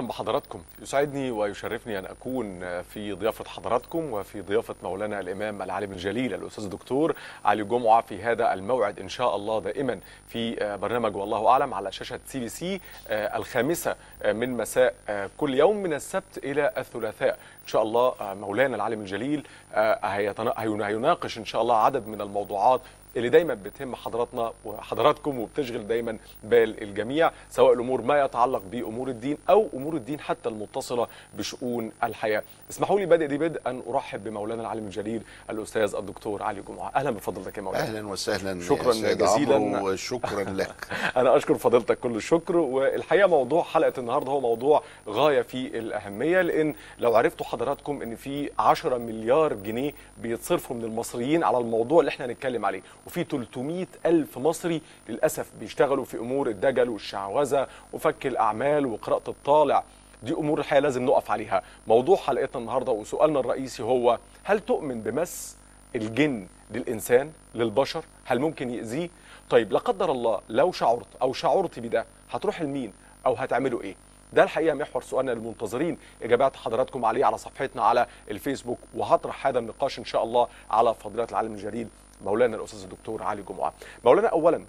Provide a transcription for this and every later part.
أهلا بحضراتكم. يسعدني ويشرفني أن أكون في ضيافة حضراتكم وفي ضيافة مولانا الإمام العالم الجليل الأستاذ الدكتور علي جمعة في هذا الموعد إن شاء الله دائما في برنامج والله أعلم على شاشة سي بي سي الخامسة من مساء كل يوم من السبت إلى الثلاثاء. إن شاء الله مولانا العالم الجليل هيناقش إن شاء الله عدد من الموضوعات اللي دايما بتهم حضراتنا وحضراتكم وبتشغل دايما بال الجميع سواء الأمور ما يتعلق بأمور الدين أو أمور الدين حتى المتصلة بشؤون الحياة. اسمحوا لي بادئ دي بدء ان أرحب بمولانا العالم الجليل الأستاذ الدكتور علي جمعة، أهلا بفضلتك يا مولانا. أهلا وسهلا شكرا جزيلا وشكرا لك. أنا أشكر فضيلتك كل الشكر والحقيقة موضوع حلقة النهارده هو موضوع غاية في الأهمية لأن لو عرفتوا حضراتكم إن في 10 مليار جنيه بيتصرفوا من المصريين على الموضوع اللي إحنا هنتكلم عليه وفي 300 ألف مصري للأسف بيشتغلوا في أمور الدجل والشعوذة وفك الأعمال وقراءة الطالع. دي أمور الحقيقة لازم نقف عليها. موضوع حلقتنا النهاردة وسؤالنا الرئيسي هو هل تؤمن بمس الجن للإنسان للبشر؟ هل ممكن يأذيه؟ طيب لا قدر الله لو شعرت أو شعرت بده هتروح لمين؟ أو هتعملوا إيه؟ ده الحقيقة محور سؤالنا للمنتظرين. إجابات حضراتكم عليه على صفحتنا على الفيسبوك. وهطرح هذا النقاش إن شاء الله على فضيلات العالم الجليل مولانا الأستاذ الدكتور علي جمعة. مولانا اولا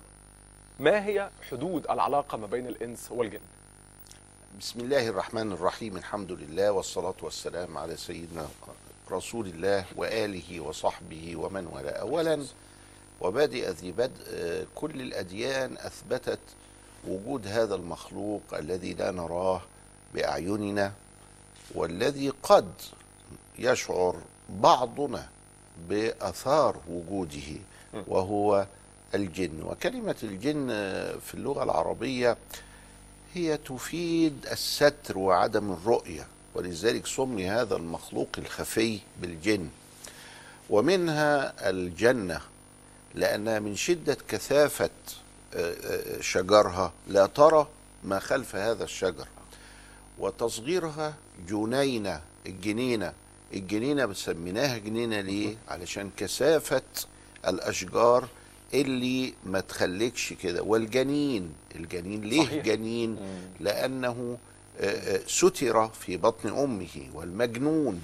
ما هي حدود العلاقة ما بين الإنس والجن؟ بسم الله الرحمن الرحيم الحمد لله والصلاة والسلام على سيدنا رسول الله وآله وصحبه ومن والاه. اولا وبادئ ذي بدء كل الأديان أثبتت وجود هذا المخلوق الذي لا نراه بأعيننا والذي قد يشعر بعضنا بآثار وجوده وهو الجن. وكلمة الجن في اللغة العربية هي تفيد الستر وعدم الرؤية ولذلك سمي هذا المخلوق الخفي بالجن. ومنها الجنة لانها من شدة كثافة شجرها لا ترى ما خلف هذا الشجر وتصغيرها جنينة الجنينة. الجنينة بسميناها جنينة ليه؟ علشان كثافة الأشجار اللي ما تخليكش كده والجنين الجنين ليه صحيح. جنين؟ مم. لأنه ستر في بطن أمه والمجنون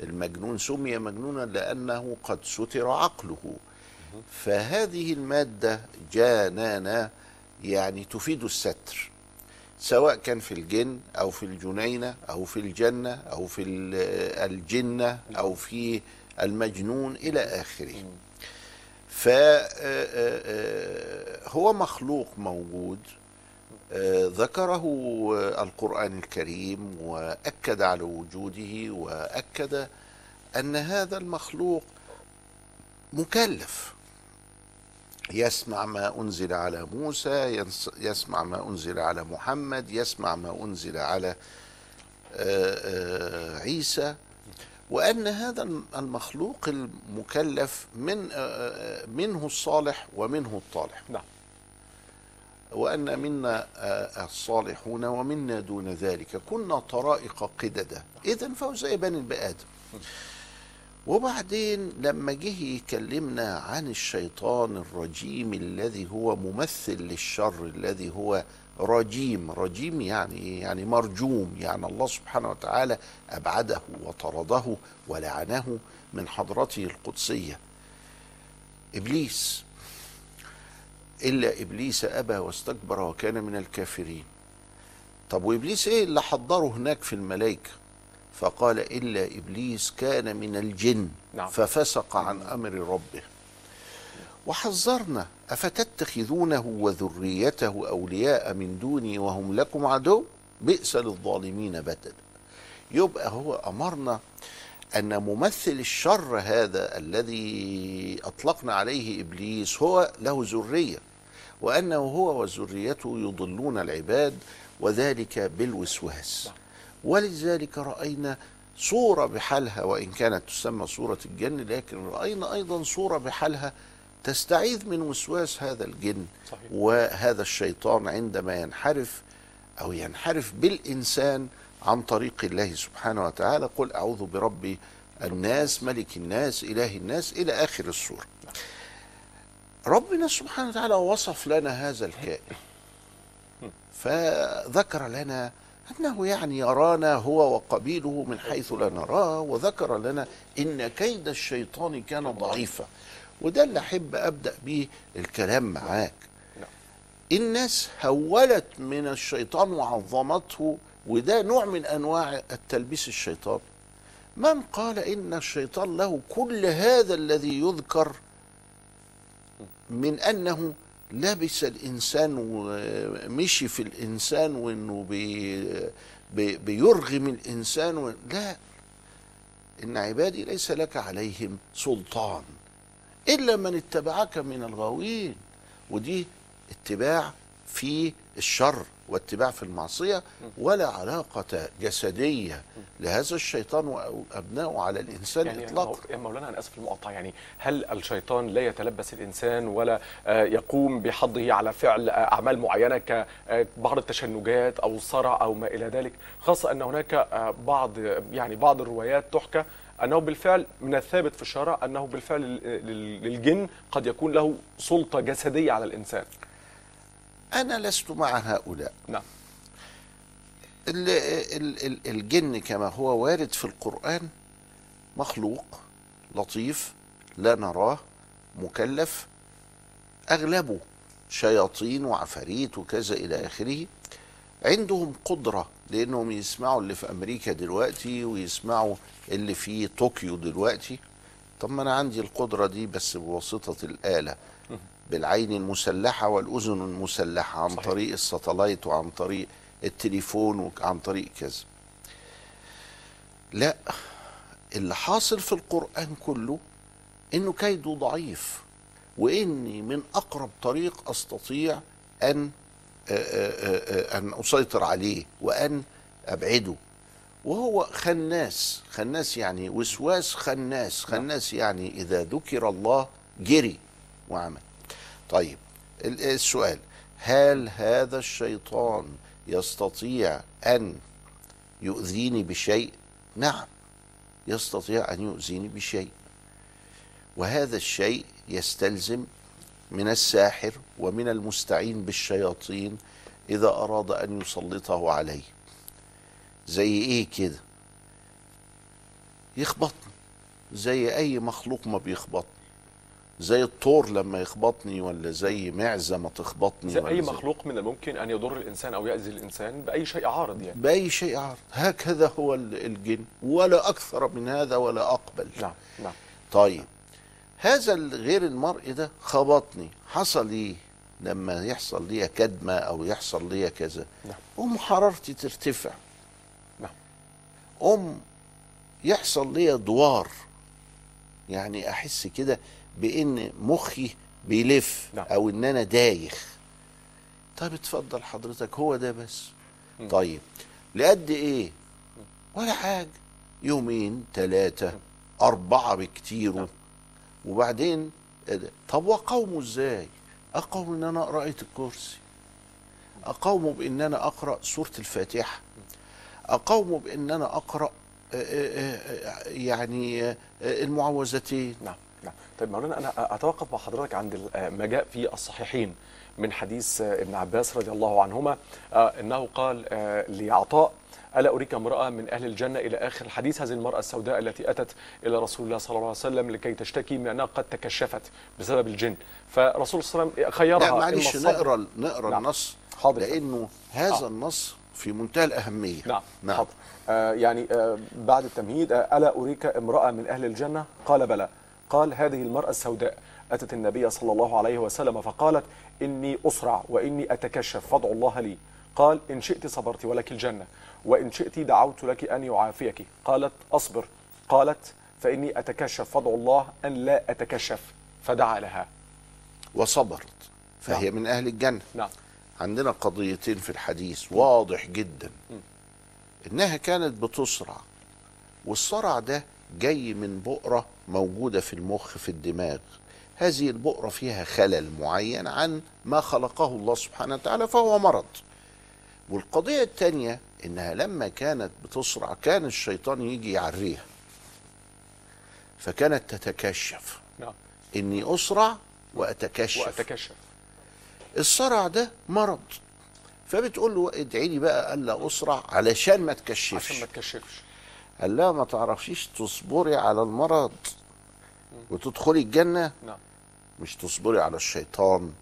المجنون سمي مجنونا لأنه قد ستر عقله فهذه المادة جانانا يعني تفيد الستر سواء كان في الجن أو في الجنينة أو في الجنة أو في الجنة أو في المجنون إلى آخره. فهو مخلوق موجود ذكره القرآن الكريم وأكد على وجوده وأكد أن هذا المخلوق مكلف. يسمع ما أنزل على موسى يسمع ما أنزل على محمد يسمع ما أنزل على عيسى. وأن هذا المخلوق المكلف من منه الصالح ومنه الطالح. نعم. وأن منا الصالحون ومنا دون ذلك. كنا طرائق قددا. إذا فهو زي بني البآدم وبعدين لما جه يكلمنا عن الشيطان الرجيم الذي هو ممثل للشر الذي هو رجيم. رجيم يعني يعني مرجوم. يعني الله سبحانه وتعالى أبعده وطرده ولعنه من حضرته القدسية. إبليس. إلا إبليس أبى واستكبر وكان من الكافرين. طب وإبليس إيه اللي حضره هناك في الملائكة؟ فقال إلا إبليس كان من الجن نعم. ففسق عن أمر ربه. وحذرنا أفتتخذونه وذريته أولياء من دوني وهم لكم عدو؟ بئس للظالمين بدلا يبقى هو أمرنا أن ممثل الشر هذا الذي أطلقنا عليه إبليس هو له ذرية وأنه هو وذريته يضلون العباد وذلك بالوسواس. ولذلك رأينا صورة بحالها وإن كانت تسمى صورة الجن لكن رأينا أيضا صورة بحالها تستعيذ من وسواس هذا الجن صحيح. وهذا الشيطان عندما ينحرف أو ينحرف بالإنسان عن طريق الله سبحانه وتعالى قل أعوذ برب الناس ملك الناس إله الناس إلى آخر السورة ربنا سبحانه وتعالى وصف لنا هذا الكائن فذكر لنا أنه يعني يرانا هو وقبيله من حيث لا نراه وذكر لنا إن كيد الشيطان كان ضعيفا. وده اللي أحب أبدأ به الكلام معاك. نعم. الناس هولت من الشيطان وعظمته وده نوع من أنواع التلبيس الشيطان. من قال إن الشيطان له كل هذا الذي يذكر من أنه لبس الإنسان ومشي في الإنسان وأنه بي بي بيرغم الإنسان و... لا. إن عبادي ليس لك عليهم سلطان إلا من اتبعك من الغاوين. ودي اتباع في الشر. واتباع في المعصية ولا علاقة جسدية لهذا الشيطان وأبنائه على الإنسان يعني إطلاقا. يا مولانا أنا آسف في المقاطعة. يعني هل الشيطان لا يتلبس الإنسان ولا آه، يقوم بحضه على فعل آه، أعمال معينة كبعض التشنجات أو الصرع أو ما إلى ذلك؟ خاصة أن هناك آه، بعض يعني بعض الروايات تحكى أنه بالفعل من الثابت في الشرع أنه بالفعل لل- لل- للجن قد يكون له سلطة جسدية على الإنسان. أنا لست مع هؤلاء. نعم. ال- ال- ال- الجن كما هو وارد في القرآن مخلوق لطيف لا نراه مكلف أغلبه شياطين وعفاريت وكذا إلى آخره. عندهم قدرة لأنهم يسمعوا اللي في أمريكا دلوقتي ويسمعوا اللي في طوكيو دلوقتي. طب ما أنا عندي القدرة دي بس بواسطة الآلة. بالعين المسلحة والأذن المسلحة عن صحيح. طريق الساتلايت وعن طريق التليفون وعن طريق كذا. لا اللي حاصل في القرآن كله إنه كيده ضعيف وإني من أقرب طريق آه، آه، أن أسيطر عليه وأن أبعده. وهو خناس خناس يعني وسواس خناس خناس يعني إذا ذكر الله جري وعمل. طيب ال- السؤال هل هذا الشيطان يستطيع أن يؤذيني بشيء؟ نعم يستطيع أن يؤذيني بشيء. وهذا الشيء يستلزم من الساحر ومن المستعين بالشياطين إذا أراد أن يسلطه عليه. زي إيه كده؟ يخبطني. زي أي مخلوق ما بيخبطني. زي الطور لما يخبطني ولا زي معزة ما تخبطني زي ولا أي مخلوق من الممكن أن يضر الإنسان أو يأذي الإنسان بأي شيء عارض يعني. بأي شيء عارض. هكذا هو ال- الجن ولا أكثر من هذا ولا أقبل. نعم نعم. طيب هذا الغير المرء ده خبطني. حصل إيه؟ لما يحصل لي كدمة أو يحصل لي كذا. نعم. أم حرارتي ترتفع. نعم. أم يحصل لي دوار. يعني أحس كده بإن مخي بيلف نعم. أو إن أنا دايخ. طيب اتفضل حضرتك هو ده بس. طيب لقد إيه؟ ولا حاجة. يومين ثلاثة أربعة بكتير. نعم. وبعدين طب واقاومه إزاي؟ اقاوم إن أنا أقرأ آية الكرسي. اقاومه بإن أنا أقرأ سورة الفاتحة. اقاومه بإن أنا أقرأ آه، آه، آه، يعني المعوذتين. نعم. طيب مولانا أنا أتوقف مع حضرتك عند ال- ما جاء في الصحيحين من حديث ابن عباس رضي الله عنهما آه، إنه قال آه، لعطاء ألا أريك امرأة من أهل الجنة إلى آخر الحديث هذه المرأة السوداء التي أتت إلى رسول الله صلى الله عليه وسلم لكي تشتكي من أنها قد تكشفت بسبب الجن فرسول صلى الله عليه وسلم خيرها لا معلش نقرأ نقرأ نعم. النص حاضر. لأنه هذا آه. النص في منتهى الأهمية نعم نعم. حاضر آه يعني آه بعد التمهيد آه ألا أريك امرأة من أهل الجنة قال بلى قال هذه المرأة السوداء. أتت النبي صلى الله عليه وسلم فقالت إني أسرع وإني أتكشف فادعوا الله لي. قال إن شئت صبرت ولك الجنة وإن شئت دعوت لك أن يعافيك. قالت أصبر. قالت فإني أتكشف فادعوا الله أن لا أتكشف. فدعا لها. وصبرت. فهي من أهل الجنة. نعم. عندنا قضيتين في الحديث واضح جدا. إنها كانت بتصرع والصرع ده جاي من بؤرة موجودة في المخ في الدماغ. هذه البؤرة فيها خلل معين عن ما خلقه الله سبحانه وتعالى فهو مرض. والقضية الثانية إنها لما كانت بتصرع كان الشيطان يجي يعريها. فكانت تتكشف. نعم. إني أسرع وأتكشف. وأتكشف. الصرع ده مرض. فبتقول له ادعي لي بقى ألا أسرع علشان ما تكشفش. عشان ما تكشفش. قال لها ما تعرفيش تصبري على المرض وتدخلي الجنة؟ نعم. مش تصبري على الشيطان.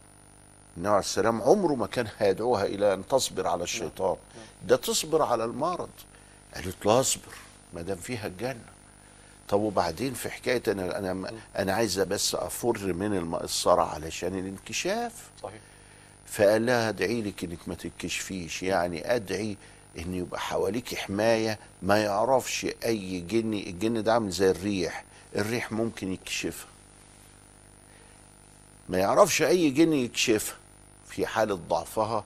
النبي عليه السلام عمره ما كان هيدعوها إلى أن تصبر على الشيطان. ده تصبر على المرض. قالت له اصبر ما دام فيها الجنة. طب وبعدين في حكاية أنا أنا أنا عايزة بس أفر من المقصره علشان الانكشاف. صحيح. فقال لها ادعي لك انك ما تتكشفيش يعني ادعي إن يبقى حواليك حماية ما يعرفش أي جني الجن ده عامل زي الريح الريح ممكن يكشفها. ما يعرفش أي جن يكشفها في حالة ضعفها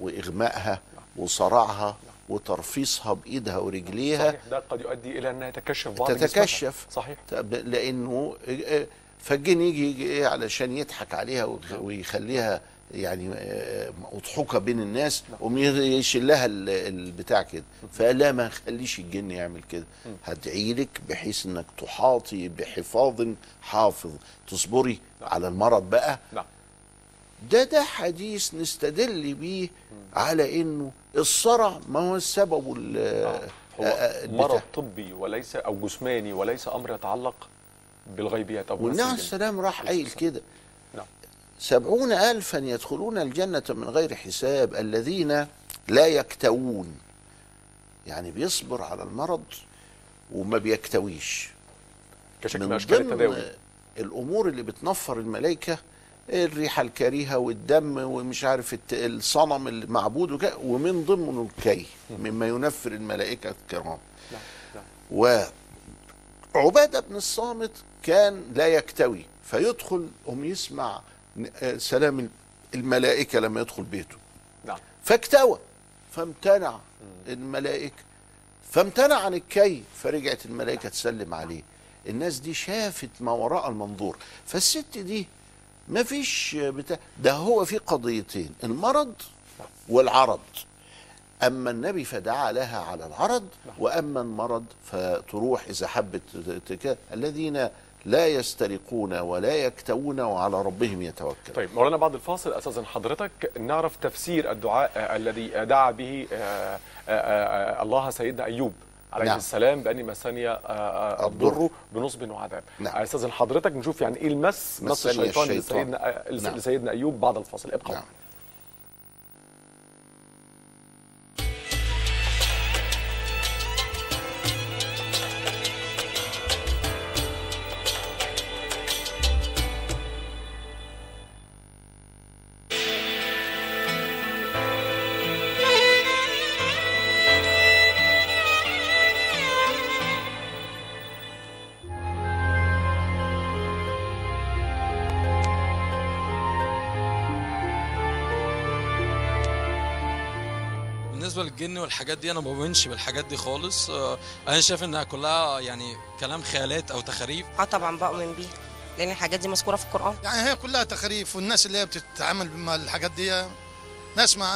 وإغمائها وصرعها وترفيصها بإيدها ورجليها. صحيح ده قد يؤدي إلى أنها تكشف بعض. تتكشف. صحيح. لأنه فالجن يجي علشان يضحك عليها ويخ- ويخليها يعني آه، مضحوكة بين الناس ويشلها ال- البتاع كده. فقال لا ما خليش الجن يعمل كده. هدعي لك بحيث إنك تحاطي بحفاظ حافظ. تصبري على المرض بقى. نعم. ده ده حديث نستدل بيه على إنه الصرع ما هو السبب ال- آه. هو آه، مرض. طبي وليس أو جسماني وليس أمر يتعلق بالغيبيات أو والنبي عليه. السلام راح قايل كده. نعم سبعون ألفا يدخلون الجنة من غير حساب الذين لا يكتوون. يعني بيصبر على المرض وما بيكتويش. كشكل من ضمن التداوي الأمور اللي بتنفر الملائكة الريحة الكريهة والدم ومش عارف الصنم المعبود ومن ضمنه الكي مما ينفر الملائكة الكرام. نعم نعم. وعبادة بن الصامت كان لا يكتوي فيدخل هم يسمع سلام الملائكة لما يدخل بيته. نعم. فاكتوى فامتنع الملائكة. فامتنع عن الكي فرجعت الملائكة تسلم عليه. الناس دي شافت ما وراء المنظور. فالست دي ما فيش بتاع ده هو في قضيتين المرض والعرض. أما النبي فدعا لها على العرض وأما المرض فتروح إذا حبت. الذين لا يسترقون ولا يكتوون وعلى ربهم يتوكلون طيب مولانا بعد الفاصل استاذن حضرتك نعرف تفسير الدعاء الذي دعا به آه، آه، آه، الله سيدنا أيوب عليه نعم. السلام بأن مسني آه، آه، الضر. بنصب وعذاب نعم. استاذن حضرتك نشوف يعني إيه المس مس الشيطان الشيطان. لسيدنا نعم. لسيدنا أيوب بعد الفاصل ابقى نعم. للجن والحاجات دي أنا ما بؤمنش بالحاجات دي خالص. آه، أنا شايف إنها كلها يعني كلام خيالات أو تخاريف. آه طبعا بؤمن بيه لأن الحاجات دي مذكورة في القرآن. يعني هي كلها تخاريف والناس اللي هي بتتعامل مع الحاجات دي ناس مع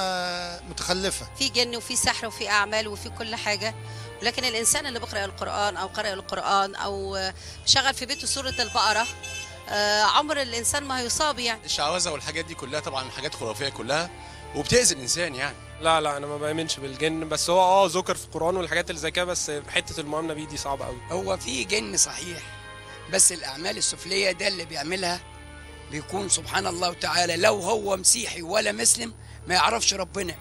متخلفة. في جن وفي سحر وفي أعمال وفي كل حاجة. لكن الإنسان اللي بيقرأ القرآن أو قرأ القرآن أو شغل في بيته سورة البقرة آه، عمر الإنسان ما هيصاب يعني. الشعوذة والحاجات دي كلها طبعا حاجات خرافية كلها وبتأذي الإنسان يعني. لا لا أنا ما بآمنش بالجن بس هو آه ذكر في القرآن والحاجات اللي زي كده بس حتة المؤامنه بيه دي صعبة قوي هو في جن صحيح بس الأعمال السفلية ده اللي بيعملها بيكون سبحان الله تعالى لو هو مسيحي ولا مسلم ما يعرفش ربنا.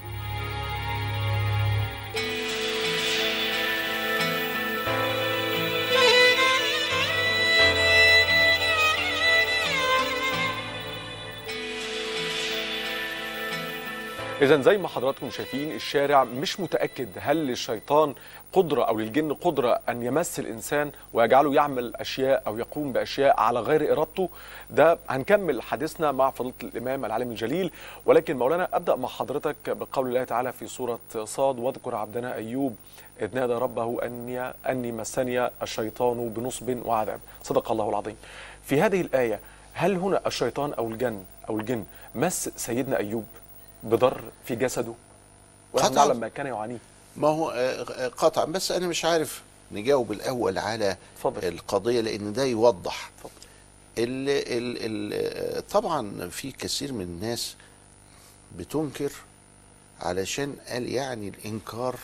إذا زي ما حضراتكم شايفين الشارع مش متأكد هل للشيطان قدرة أو للجن قدرة أن يمس الانسان ويجعله يعمل أشياء أو يقوم بأشياء على غير إرادته. ده هنكمل حديثنا مع فضيلة الإمام العالم الجليل. ولكن مولانا أبدأ مع حضرتك بقول الله تعالى في سورة صاد واذكر عبدنا أيوب إذ نادى ربه أني أني مسني الشيطان بنصب وعذاب. صدق الله العظيم. في هذه الآية هل هنا الشيطان أو الجن أو الجن مس سيدنا أيوب؟ بضر في جسده ونحن قطعاً. نعلم ما كان يعانيه ما هو آه، آه، قطعا بس أنا مش عارف نجاوب الأول على اتفضل. القضية لأن ده يوضح اتفضل. ال ال ال طبعا في كثير من الناس بتنكر علشان قال يعني الإنكار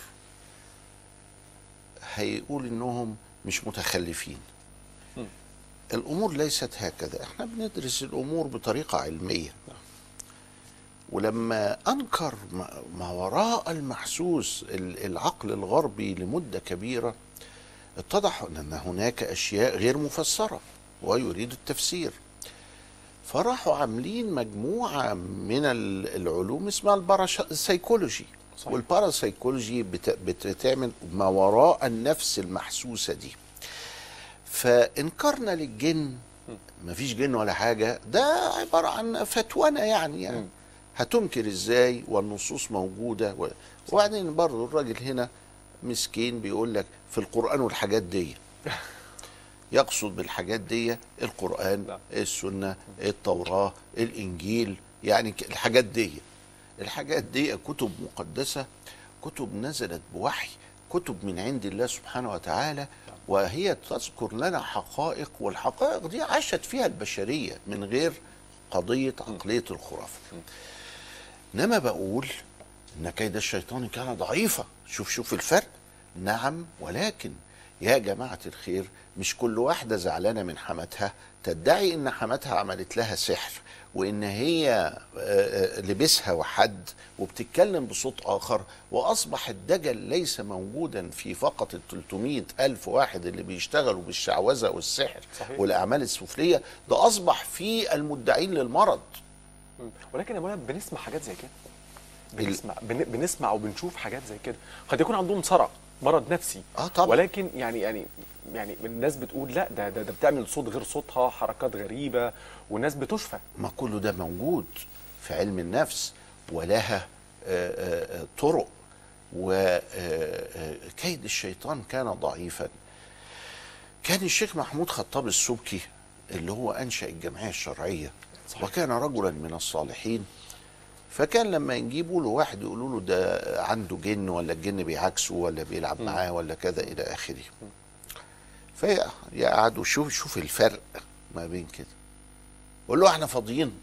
هيقول إنهم مش متخلفين الأمور ليست هكذا إحنا بندرس الأمور بطريقة علمية ولما أنكر ما- وراء المحسوس ال- العقل الغربي لمدة كبيرة اتضح أن هناك أشياء غير مفسرة ويريد التفسير. فراحوا عاملين مجموعة من ال- العلوم اسمها الباراسايكولوجي. والباراسايكولوجي بت- بتعمل ما وراء النفس المحسوسة دي. فانكارنا للجن. مفيش جن ولا حاجة. ده عبارة عن فتوانة يعني, يعني. هتنكر إزاي والنصوص موجودة؟ و... وبعدين برضه الراجل هنا مسكين بيقول لك في القرآن والحاجات دي. يقصد بالحاجات دي القرآن نعم. السنة التوراة الإنجيل يعني الحاجات دي. الحاجات دي كتب مقدسة كتب نزلت بوحي كتب من عند الله سبحانه وتعالى وهي تذكر لنا حقائق والحقائق دي عاشت فيها البشرية من غير قضية عقلية الخرافة. إنما بقول إن كيد الشيطان كان ضعيفا شوف شوف الفرق نعم ولكن يا جماعة الخير مش كل واحدة زعلانة من حماتها تدعي إن حماتها عملت لها سحر وإن هي آه، آه، لبسها وحد وبتتكلم بصوت آخر واصبح الدجل ليس موجودا في فقط ال 300 ألف واحد اللي بيشتغلوا بالشعوذة والسحر صحيح. والأعمال السفلية ده أصبح في المدعين للمرض. ولكن يا مولانا بنسمع حاجات زي كده. بنسمع بن- بنسمع وبنشوف حاجات زي كده. قد يكون عندهم صرع مرض نفسي. آه طبعا. ولكن يعني يعني يعني الناس بتقول لا ده ده, ده بتعمل صوت غير صوتها حركات غريبة والناس بتشفى. ما كله ده موجود في علم النفس ولها آه، آه، آه، طرق وكيد الشيطان كان ضعيفا. كان الشيخ محمود خطاب السبكي اللي هو أنشأ الجمعية الشرعية صحيح. وكان رجلا من الصالحين فكان لما يجيبوا له واحد يقولوا له ده عنده جن ولا الجن بيعكسه ولا بيلعب معاه ولا كذا إلى آخره. فيقعدوا شوف شوف الفرق ما بين كده. قول له إحنا فاضيين.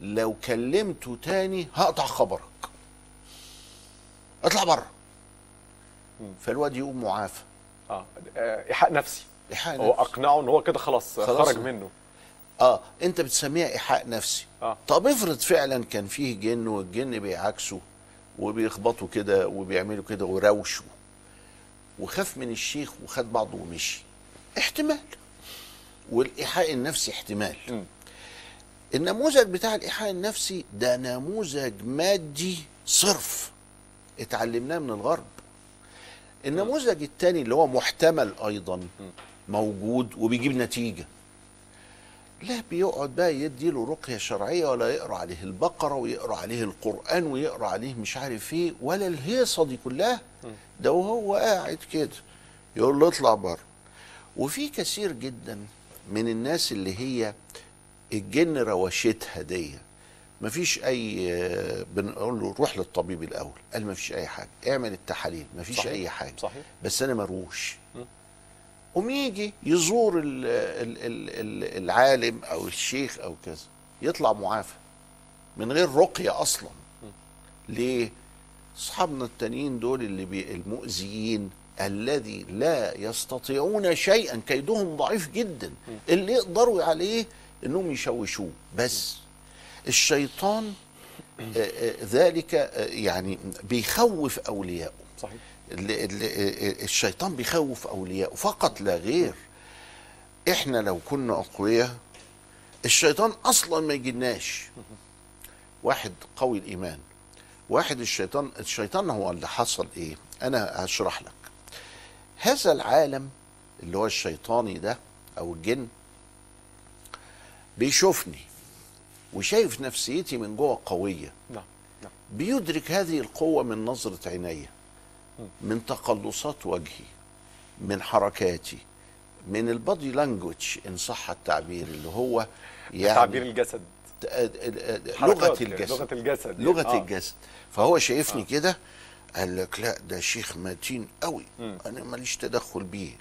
لو كلمته تاني هقطع خبرك. اطلع بره. فالواد يقوم معافى. آه آه، ايحاء نفسي. إيحاء هو. أقنعه إن هو كده خلاص, خلاص. خرج منه. آه أنت بتسميها ايحاء نفسي. آه. طب افرض فعلا كان فيه جن والجن بيعكسوا وبيخبطوا كده وبيعملوا كده ويروشوا وخاف من الشيخ وخد بعضه ومشي. احتمال. والايحاء النفسي احتمال. مم. النموذج بتاع الايحاء النفسي ده نموذج مادي صرف. اتعلمناه من الغرب. النموذج الثاني اللي هو محتمل أيضا موجود وبيجيب نتيجة. لا بيقعد بقى يدي له رقية شرعية ولا يقرأ عليه البقرة ويقرأ عليه القرآن ويقرأ عليه مش عارف إيه ولا الهيصة دي كلها. ده وهو قاعد كده يقول له اطلع بره. وفي كثير جدا من الناس اللي هي الجن روشتها دي. مفيش أي بنقول له روح للطبيب الأول. قال مفيش أي حاجة. اعمل التحاليل. مفيش صحيح. أي حاجة. صحيح. بس أنا مروش. قوم يجي يزور ال ال ال ال العالم أو الشيخ أو كذا يطلع معافى من غير رقية أصلا. ليه؟ أصحابنا التانيين دول اللي بي المؤذيين الذي لا يستطيعون شيئا كيدهم ضعيف جدا. اللي يقدروا عليه إنهم يشوشوه. بس الشيطان آه، آه، ذلك آه، يعني بيخوف أولياءه. صحيح. الشيطان بيخوف أولياءه فقط لا غير. إحنا لو كنا أقوياء الشيطان أصلا ما يجيناش واحد قوي الإيمان. واحد الشيطان الشيطان هو اللي حصل إيه؟ أنا هشرح لك. هذا العالم اللي هو الشيطاني ده أو الجن بيشوفني وشايف نفسيتي من جوه قوية. نعم نعم. بيدرك هذه القوة من نظرة عيني من تقلصات وجهي من حركاتي من البادي لانجوج إن صح التعبير اللي هو يعني تعبير الجسد. آه، آه، حركات كده، الجسد. لغة الجسد يعني. آه. الجسد. فهو شايفني كده قال لك لا ده شيخ متين قوي. مم. أنا ماليش تدخل بيه.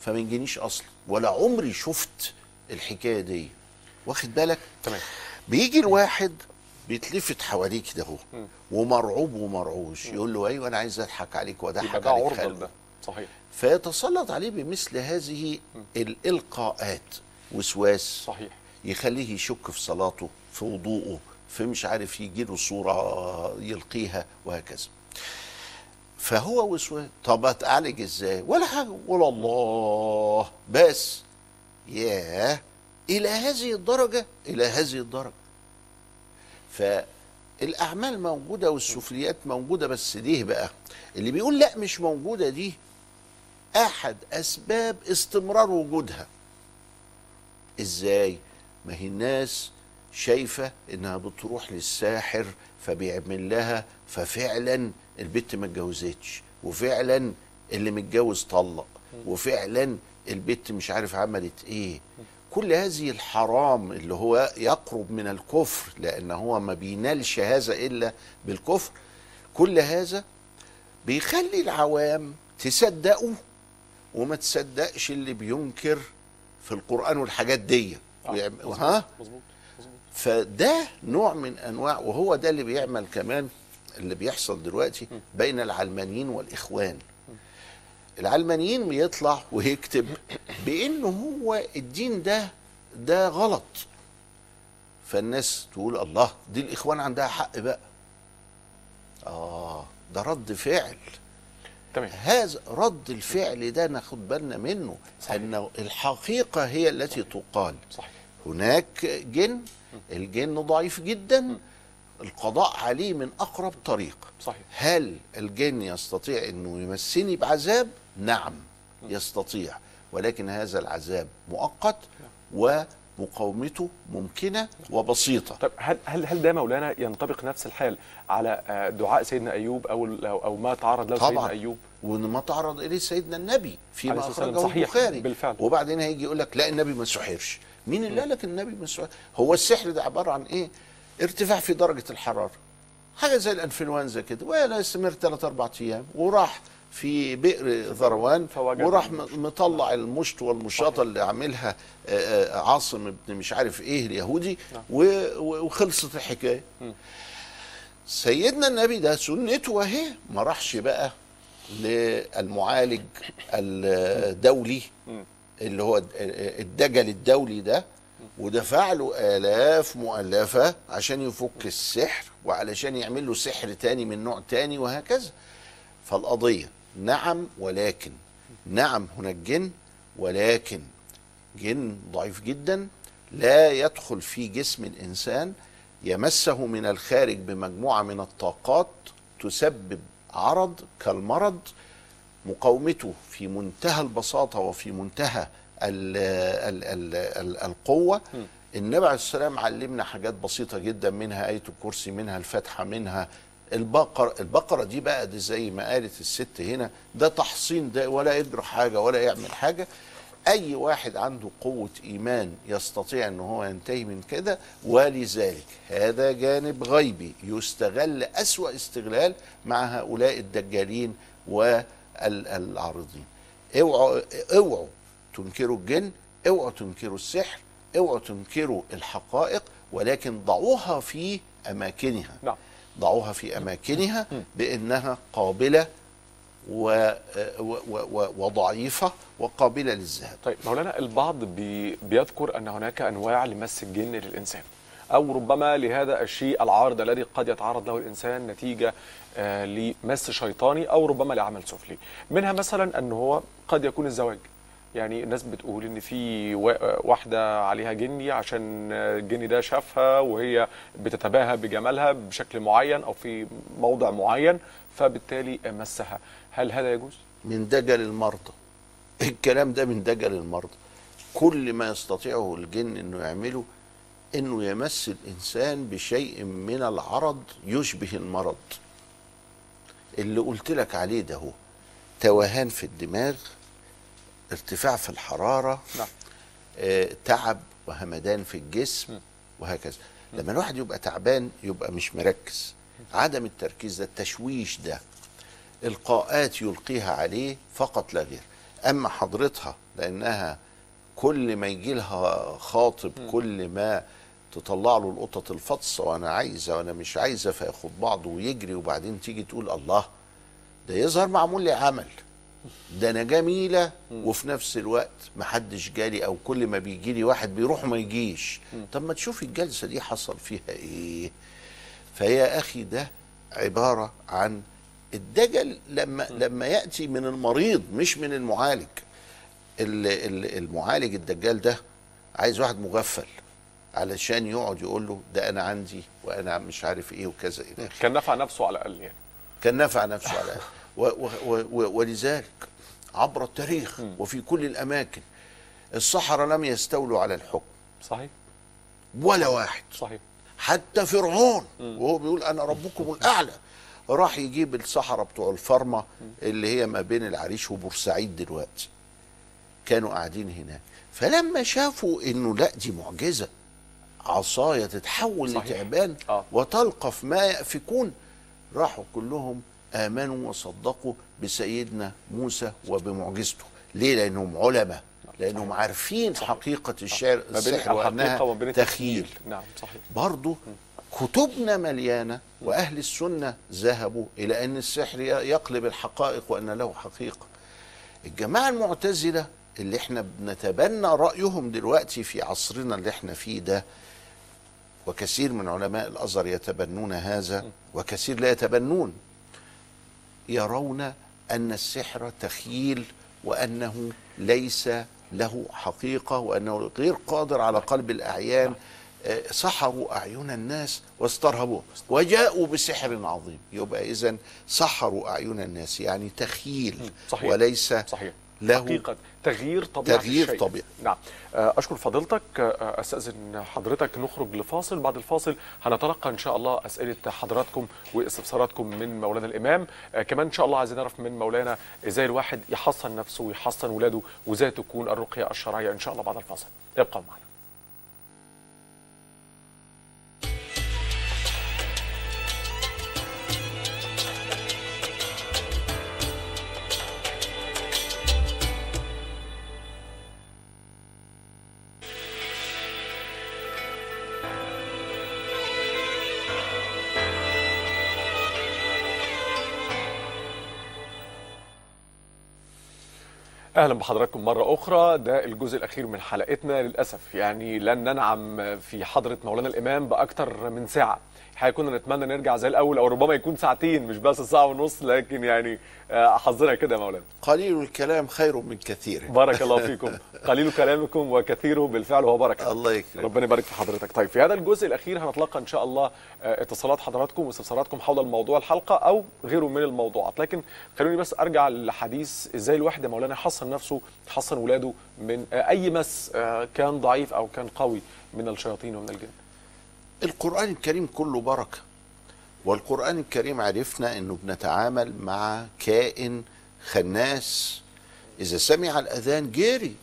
فما يجينيش أصلا. ولا عمري شفت الحكاية دي. واخد بالك؟ تمام. بيجي الواحد بيتلفت حواليه كده اهو ومرعوب ومرعوش. يقول له أيوه أنا عايز أضحك عليك وأضحك ده عليك خلق. لده صحيح. فيتسلط عليه بمثل هذه الإلقاءات. وسواس صحيح. يخليه يشك في صلاته في وضوءه في مش عارف يجي له صورة يلقيها وهكذا. فهو وسواس. طب اتعالج إزاي؟ ولا حاجة. ولا الله. بس ياه. إلى هذه الدرجة. إلى هذه الدرجة. فالأعمال موجودة والسفليات موجودة بس ليه بقى؟ اللي بيقول لا مش موجودة دي أحد أسباب استمرار وجودها. إزاي؟ ما هي الناس شايفة إنها بتروح للساحر فبيعمل لها ففعلا البت ما اتجوزتش وفعلا اللي متجوز طلق وفعلا البت مش عارف عملت إيه. كل هذه الحرام اللي هو يقرب من الكفر لأن هو ما بينالش هذا إلا بالكفر كل هذا بيخلي العوام تصدقه وما تصدقش اللي بينكر في القرآن والحاجات دي. آه، ها؟ فده نوع من أنواع وهو ده اللي بيعمل كمان اللي بيحصل دلوقتي بين العلمانيين والإخوان. العلمانيين بيطلع ويكتب بانه هو الدين ده ده غلط. فالناس تقول الله دي الإخوان عندها حق بقى. آه ده رد فعل. تمام. هذا رد الفعل ده ناخد بالنا منه انه الحقيقة هي التي تقال. صحيح. هناك جن الجن ضعيف جدا القضاء عليه من أقرب طريق. صحيح. هل الجن يستطيع إنه يمسني بعذاب؟ نعم يستطيع. ولكن هذا العذاب مؤقت ومقاومته ممكنة وبسيطة. طيب هل هل هل ده مولانا ينطبق نفس الحال على آه، دعاء سيدنا أيوب أو أو أو ما تعرض له طبعا. سيدنا ايوب وما تعرض إليه سيدنا النبي فيما. أخرجه صحيح، البخاري. بالفعل. وبعدين هيجي يقول لك لا النبي ما سحرش. مين اللي قال لك النبي ما سحر هو السحر ده عبارة عن إيه؟ ارتفاع في درجة الحرارة. حاجة زي الإنفلونزا كده. ولا استمر ثلاث أربع أيام وراح في بئر ذروان وراح مطلع المشط والمشاطه اللي عاملها آه، آه، عاصم ابن مش عارف إيه اليهودي و- وخلصت الحكاية. سيدنا النبي ده سنته اهي ما راحش بقى للمعالج الدولي اللي هو الدجل الدولي ده ودفع له آلاف مؤلفة عشان يفك السحر وعلشان يعمل له سحر تاني من نوع تاني وهكذا. فالقضية نعم ولكن. نعم هناك جن ولكن. جن ضعيف جدا لا يدخل في جسم الإنسان يمسه من الخارج بمجموعة من الطاقات تسبب عرض كالمرض. مقاومته في منتهى البساطة وفي منتهى ال ال ال ال القوة. النبي عليه السلام علمنا حاجات بسيطة جدا منها آية الكرسي منها الفاتحة منها البقرة البقرة دي بقى دي زي ما قالت الست هنا ده تحصين ده ولا يجرى حاجة ولا يعمل حاجة. أي واحد عنده قوة إيمان يستطيع أن هو ينتهي من كده ولذلك هذا جانب غيبي يستغل أسوأ استغلال مع هؤلاء الدجالين والعارضين. اوعوا اوعوا تنكروا الجن اوعوا تنكروا السحر اوعوا تنكروا الحقائق ولكن ضعوها في أماكنها. نعم. ضعوها في أماكنها بأنها قابلة و و و وضعيفة وقابلة للذهاب. طيب مولانا البعض بي بيذكر أن هناك أنواع لمس الجن للإنسان أو ربما لهذا الشيء العارض الذي قد يتعرض له الإنسان نتيجة آه لمس شيطاني أو ربما لعمل سفلي. منها مثلا أن هو قد يكون الزواج. يعني الناس بتقول إن في وا- واحدة عليها جني عشان الجني ده شافها وهي بتتباهى بجمالها بشكل معين أو في موضع معين فبالتالي مسها هل هذا يجوز؟ من دجل المرضى. الكلام ده من دجل المرضى. كل ما يستطيعه الجن إنه يعمله إنه يمس الإنسان بشيء من العرض يشبه المرض. اللي قلت لك عليه ده هو توهان في الدماغ ارتفاع في الحرارة نعم. آه، تعب وهمدان في الجسم وهكذا. لما الواحد يبقى تعبان يبقى مش مركز. عدم التركيز ده التشويش ده القاءات يلقيها عليه فقط لا غير. أما حضرتها لأنها كل ما يجي لها خاطب كل ما تطلع له القطط الفطسة وأنا عايزة وأنا مش عايزة فياخد بعضه ويجري وبعدين تيجي تقول الله ده يظهر معمول لي عمل. ده أنا جميله وفي نفس الوقت محدش جالي أو كل ما بيجي لي واحد بيروح ما يجيش. طب ما تشوف الجلسة دي حصل فيها إيه؟ فيا أخي ده عبارة عن الدجل لما لما يأتي من المريض مش من المعالج. ال- ال- المعالج الدجال ده عايز واحد مغفل علشان يقعد يقول له ده أنا عندي وأنا مش عارف إيه وكذا إلى آخره. كان نفع نفسه على الأقل يعني. كان نفع نفسه على و ولذلك عبر التاريخ وفي كل الأماكن السحرة لم يستولوا على الحكم. صحيح. ولا واحد. صحيح. حتى فرعون وهو بيقول أنا ربكم الأعلى راح يجيب السحرة بتوع الفرمة اللي هي ما بين العريش وبورسعيد دلوقتي. كانوا قاعدين هناك. فلما شافوا إنه لا دي معجزة. عصاية تتحول صحيح. لتعبان آه. وتلقف ما يأفكون راحوا كلهم آمنوا وصدقوا بسيدنا موسى وبمعجزته. ليه؟ لأنهم علماء لأنهم عارفين حقيقة الشعر ما بين السحر وأنها تخيل. نعم صحيح. برضو كتبنا مليانة وأهل السنة ذهبوا إلى أن السحر يقلب الحقائق وأن له حقيقة. الجماعة المعتزلة اللي إحنا بنتبنى رأيهم دلوقتي في عصرنا اللي إحنا فيه ده وكثير من علماء الأزهر يتبنون هذا وكثير لا يتبنون. يرون أن السحر تخيل وأنه ليس له حقيقة وأنه غير قادر على قلب الأعيان. آه، سحروا أعين الناس واسترهبوه وجاءوا بسحر عظيم. يبقى إذا سحروا أعين الناس يعني تخيل صحيح. وليس صحيح. له حقيقة تغيير طبيعة تغيير الشيء. طبيعي. نعم. آه، أشكر فضيلتك. آه، أستأذن حضرتك نخرج لفاصل. بعد الفاصل هنتلقى إن شاء الله أسئلة حضراتكم وإستفساراتكم من مولانا الإمام. آه، كمان إن شاء الله عايزين نعرف من مولانا إزاي الواحد يحصن نفسه ويحصن ولاده وإزاي تكون الرقية الشرعية إن شاء الله بعد الفاصل. ابقوا معنا. أهلا بحضراتكم مرة أخرى. ده الجزء الأخير من حلقتنا للأسف. يعني لن ننعم في حضرة مولانا الإمام باكثر من ساعة. الحقيقة كنا نتمنى نرجع زي الأول أو ربما يكون ساعتين مش بس ساعة ونص لكن يعني آه، حظنا كده يا مولانا. قليل الكلام خير من كثير. بارك الله فيكم. قليل كلامكم وكثيره بالفعل هو بركة. الله يكرمك. ربنا يبارك في حضرتك. طيب في هذا الجزء الأخير هنتلقى إن شاء الله آه، اتصالات حضراتكم واستفساراتكم حول الموضوع الحلقة أو غيره من الموضوعات. لكن خلوني بس أرجع للحديث إزاي الواحد يا مولانا يحصن نفسه يحصن ولاده من آه، أي مس كان ضعيف أو كان قوي من الشياطين ومن الجن. القرآن الكريم كله بركة. والقرآن الكريم عرفنا أنه بنتعامل مع كائن خناس. إذا سمع الأذان جري.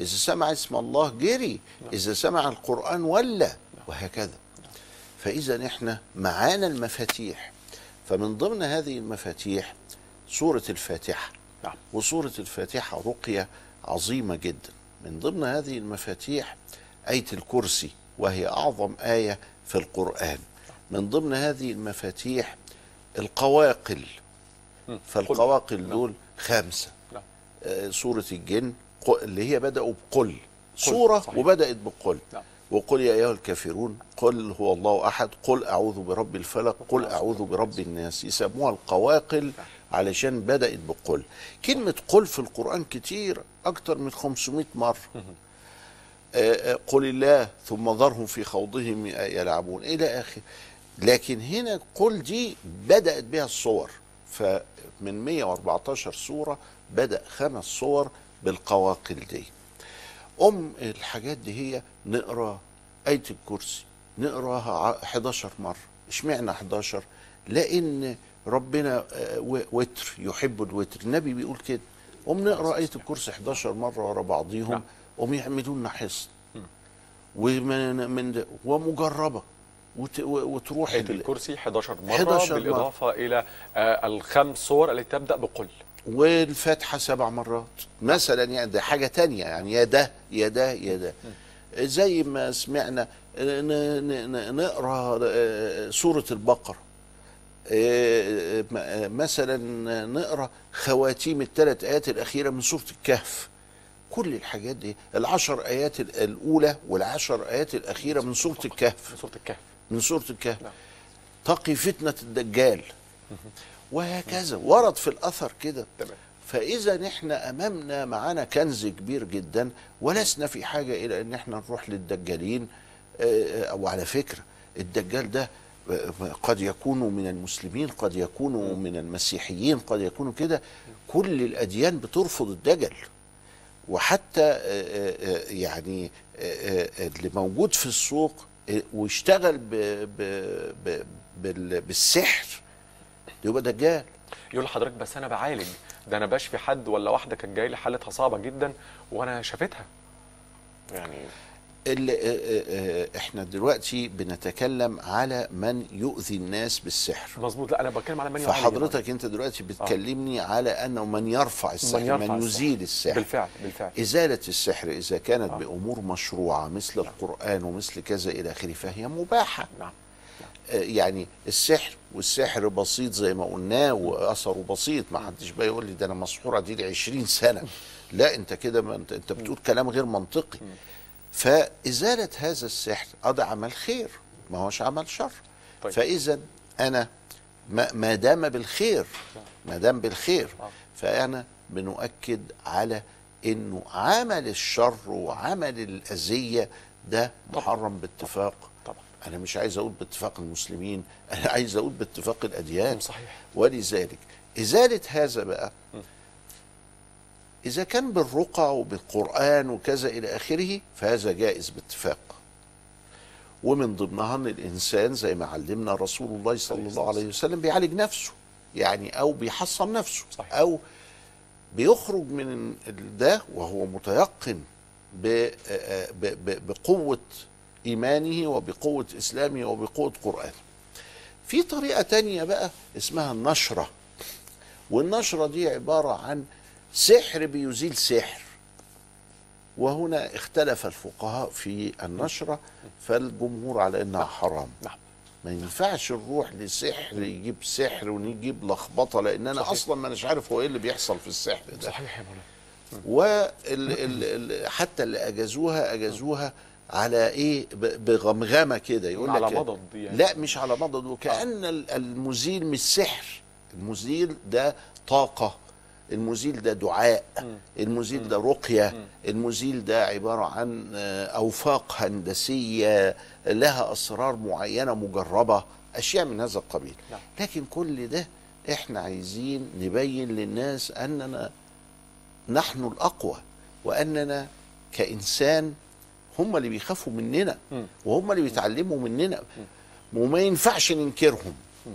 إذا سمع اسم الله جري. إذا سمع القرآن ولى وهكذا. فإذا إحنا معانا المفاتيح. فمن ضمن هذه المفاتيح سورة الفاتحة. نعم. وسورة الفاتحة رقية عظيمة جدا. من ضمن هذه المفاتيح آية الكرسي. وهي أعظم آية في القرآن. من ضمن هذه المفاتيح القواقل. فالقواقل نعم. دول خمسة. نعم. آه، سورة الجن اللي هي بدأوا بقل. سورة صحيح. وبدأت بقل. نعم. وقل يا أيها الكافرون قل هو الله أحد قل أعوذ برب الفلق قل أعوذ برب الناس. يسموها القواقل علشان بدأت بقل. كلمة قل في القرآن كتير أكتر من 500 مرة. قل الله ثم ذرهم في خوضهم يلعبون. إلى آخر. لكن هنا قل دي بدأت بها الصور. فمن 114 سورة بدأ خمس صور بالقواقل دي. أم الحاجات دي هي نقرأ آية الكرسي. نقراها ع- 11 مرة. اشمعنى 11 لأن ربنا آه، وتر يحب الوتر. النبي بيقول كده. قوم نقرأ آية الكرسي 11 مرة ورا بعضيهم. نعم. قوم يعملوا لنا حصن ومن من ده ومجربة. وت و- وتروح الكرسي 11 مرة 11 مرة. بالإضافة إلى آه، الخمس صور التي تبدأ بقل. والفاتحة سبع مرات. مثلا يعني ده حاجة تانية. يعني يا ده يا ده يا ده. زي ما سمعنا نقرأ آه، سورة البقرة. آه، مثلا نقرأ خواتيم الثلاث آيات الأخيرة من سورة الكهف. كل الحاجات دي. العشر آيات ال- الأولى والعشر آيات الأخيرة من سورة الكهف. سورة الكهف. من سورة الكهف. نعم. تقي فتنة الدجال. وهكذا. ورد في الأثر كده. تمام. فإذا إحنا أمامنا معانا كنز كبير جدا ولسنا في حاجة إلى إن إحنا نروح للدجالين. آه، أو على فكرة الدجال ده آه، قد يكون من المسلمين قد يكون من المسيحيين قد يكون كده. كل الأديان بترفض الدجل. وحتى آه، آه، آه، يعني اللي موجود في السوق واشتغل بالسحر يبقى دجال يقول لحضرتك بس أنا بعالج. ده أنا بشفي حد ولا واحدة كانت جاية لي حالتها صعبة جدا وأنا شافتها. يعني ال- آه، آه، آه، إحنا دلوقتي بنتكلم على من يؤذي الناس بالسحر. مظبوط. لا أنا بتكلم على من يعالج فحضرتك انت دلوقتي بتكلمني على انه من يرفع السحر من, يرفع من. يزيل السحر. بالفعل بالفعل. إزالة السحر إذا كانت آه. بأمور مشروعة مثل القرآن ومثل كذا إلى آخره فهي مباحة. نعم. آه، يعني السحر والسحر بسيط زي ما قلناه وأثره بسيط. ما حدش بقى يقول لي ده أنا مسحورة دي لي 20 سنة. لا أنت كده أنت بتقول كلام غير منطقي. فإزالة هذا السحر ده عمل خير ما هوش عمل شر. طيب. فإذا أنا ما دام بالخير ما دام بالخير آه. فأنا بنؤكد على إنه عمل الشر وعمل الأذية ده محرم باتفاق. طبعا. أنا مش عايز أقول باتفاق المسلمين أنا عايز أقول باتفاق الأديان. صحيح. ولذلك إزالة هذا بقى إذا كان بالرقى وبالقرآن وكذا إلى آخره فهذا جائز باتفاق. ومن ضمنها أن الإنسان زي ما علمنا رسول الله صلى الله عليه وسلم بيعالج نفسه يعني أو بيحصن نفسه صحيح. أو بيخرج من ده وهو متيقن بقوة إيمانه وبقوة إسلامه وبقوة قرآنه. في طريقة تانية بقى اسمها النشرة. والنشرة دي عبارة عن سحر بيزيل سحر. وهنا اختلف الفقهاء في النشرة فالجمهور على إنها حرام. نعم. ما ينفعش نروح لسحر يجيب سحر ونجيب لخبطة لأن أنا صحيح. أصلا ما اناش عارف هو إيه اللي بيحصل في السحر ده. صحيح يا مولانا. وحتى اللي أجازوها أجازوها على إيه؟ بغمغمة كده يقول على لك مضض يعني. لا مش على مضض وكأن ال- المزيل مش سحر. المزيل ده طاقة. المزيل ده دعاء المزيل ده رقية المزيل ده عبارة عن أوفاق هندسية لها أسرار معينة مجربة أشياء من هذا القبيل. نعم. لكن كل ده إحنا عايزين نبين للناس أننا نحن الأقوى وأننا كإنسان هم اللي بيخافوا مننا. وهم اللي بيتعلموا مننا. وما ينفعش ننكرهم.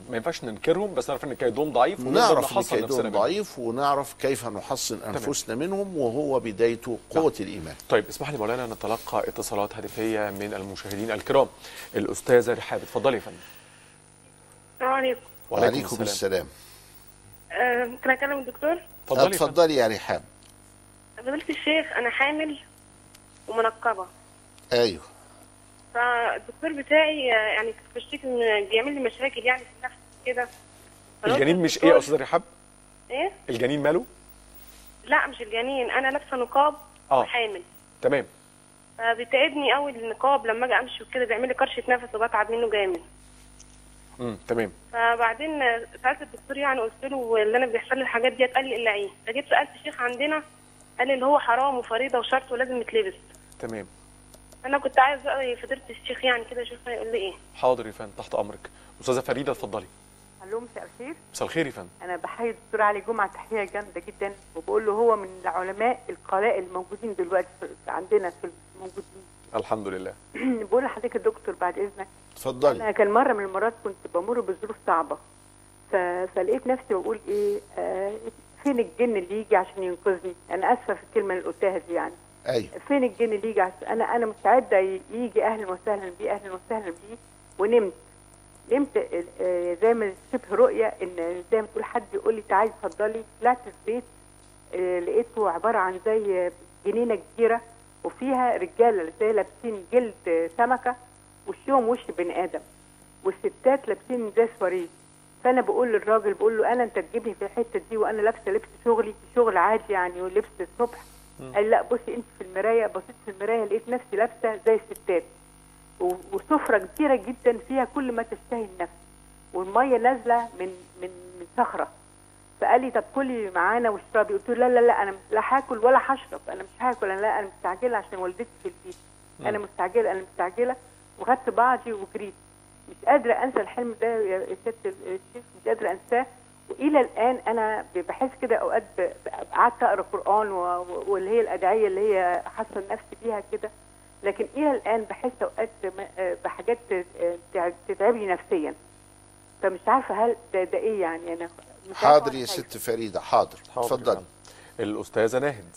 ما ينفعش ننكرهم بس نعرف إن كيدهم ضعيف ونعرف إن كيدهم. ضعيف ونعرف كيف نحصن أنفسنا منهم وهو بدايته قوة الإيمان. طيب اسمح لي مولانا نتلقى اتصالات هاتفية من المشاهدين الكرام. الاستاذه رحاب اتفضلي يا فندم. السلام عليكم. وعليكم السلام. آه، ممكن اكلم الدكتور؟ اتفضلي. اتفضلي يا ريحان فضيلة الشيخ أنا حامل ومنقبة. أيوه. فالدكتور بتاعي يعني كنت بشتكي إن بيعمل لي مشاكل يعني في نفسي كده. الجنين مش إيه يا أستاذة رحاب؟ إيه؟ الجنين ماله؟ لا مش الجنين. أنا لابسة نقاب آه. وحامل. تمام. فبيتعبني قوي النقاب لما أجي أمشي وكده بيعمل لي كرشة نفس وبتعب منه جامد. امم تمام. فبعدين سألت الدكتور يعني قلت له اللي أنا بيحصل لي الحاجات ديت قال لي إلا إيه؟ فجيت سألت الشيخ عندنا قال لي اللي هو حرام وفريضة وشرط ولازم يتلبس. تمام. أنا كنت عايز بقى فضيلة الشيخ يعني كده أشوف هيقول لي إيه؟ حاضر يا فندم تحت أمرك. أستاذة فريدة اتفضلي. ألو مساء الخير. مساء الخير يا فندم. أنا بحيي الدكتور علي جمعة تحية جامدة جدا وبقول له هو من العلماء القلاء الموجودين دلوقتي في- عندنا في الموجودين. الحمد لله. بقول لحضرتك يا دكتور بعد إذنك اتفضلي. أنا كان مرة من المرات كنت بمر بظروف صعبة. ف... فلقيت نفسي بقول إيه آه فين الجن اللي يجي عشان ينقذني؟ أنا آسفة في الكلمة اللي قلتها دي يعني. أيوه. فين الجن اللي يجي أنا أنا مستعدة يجي أهلا وسهلا بيه أهلا وسهلا بيه ونمت. نمت آه، زي ما شبه رؤية إن زي ما تقول حد يقول لي تعالي اتفضلي. طلعت البيت آه، لقيته عبارة عن زي جنينة كبيرة وفيها رجالة زي لابسين جلد سمكة وشهم وش بني آدم والستات لابسين زي سواريه فأنا بقول للراجل بقول له أنا أنت تجيبني في الحتة دي وأنا لابسة لبس شغلي شغل عادي يعني ولبس الصبح. قال لي لا بصي انت في المراية بصيت في المراية لقيت نفسي لابسة زي الستات. وسفرة كبيره جدا فيها كل ما تشتهي النفس. والمية نازلة من من من صخرة. فقال لي طب كلي معانا واشربي. قلت له لا لا لا أنا لا هاكل ولا هشرب. أنا مش هاكل أنا لا أنا مستعجلة عشان والدتي في البيت. أنا مستعجلة أنا مستعجلة. وخدت بعضي وجريت مش قادرة أنسى الحلم ده يا ست الشيخ مش قادرة أنساه. والى الآن أنا بحس كده أوقات قعدت أقرأ قرآن واللي هي الأدعية اللي هي حاسه نفسي بيها كده. لكن إلى الآن بحس أوقات بحاجات تع- تتعبني نفسيا. فمش عارفة هل ده, ده إيه يعني. أنا حاضر أنا يا. ست فريدة. حاضر. حاضر اتفضل نعم. الأستاذة ناهد.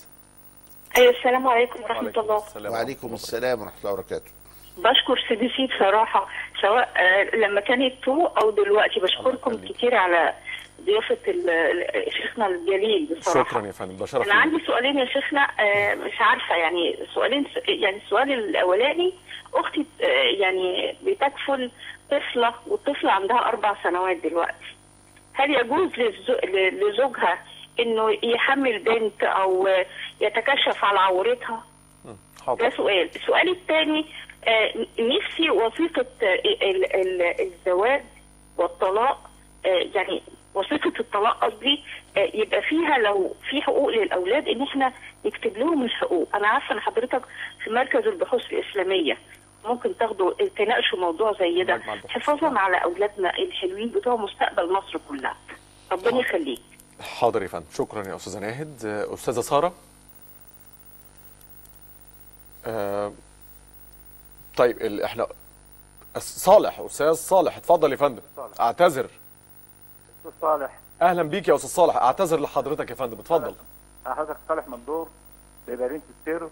أيوه السلام عليكم ورحمة وعليكم الله. السلام. وعليكم السلام ورحمة الله وبركاته. بشكر سي بي سي بصراحه سواء آه، لما كانت two أو دلوقتي بشكركم. كتير على ضيافة شيخنا الجليل بصراحة. شكرا يا فندم ده شرف أنا. عندي سؤالين يا شيخنا آه، مش عارفة يعني سؤالين يعني السؤال الأولاني أختي آه، يعني بتكفل طفلة والطفلة عندها أربع سنوات دلوقتي. هل يجوز لزوجها إنه يحمل بنت أو يتكشف على عورتها؟ ده حاضر. سؤال. السؤال الثاني نفسي آه، ال- ال- الزواج والطلاق يعني وثيقة الطلاق قصدي آه، يبقى فيها لو في حقوق للأولاد إن إحنا نكتب لهم الحقوق. أنا عارفة إن حضرتك في مركز البحوث الإسلامية ممكن تاخدوا تناقشوا موضوع زي ده. حفاظا على أولادنا الحلوين بتوع مستقبل مصر كلها. ربنا يخليك. حاضر يا فندم. شكرا يا أستاذة ناهد. آه، أستاذة سارة. آه، طيب ال- إحنا صالح أستاذ صالح اتفضل يا فندم. أعتذر. أستاذ صالح. أهلا بيك يا أستاذ صالح. أعتذر لحضرتك يا فندم. اتفضل. حضرتك صالح مندور بمدينه السير.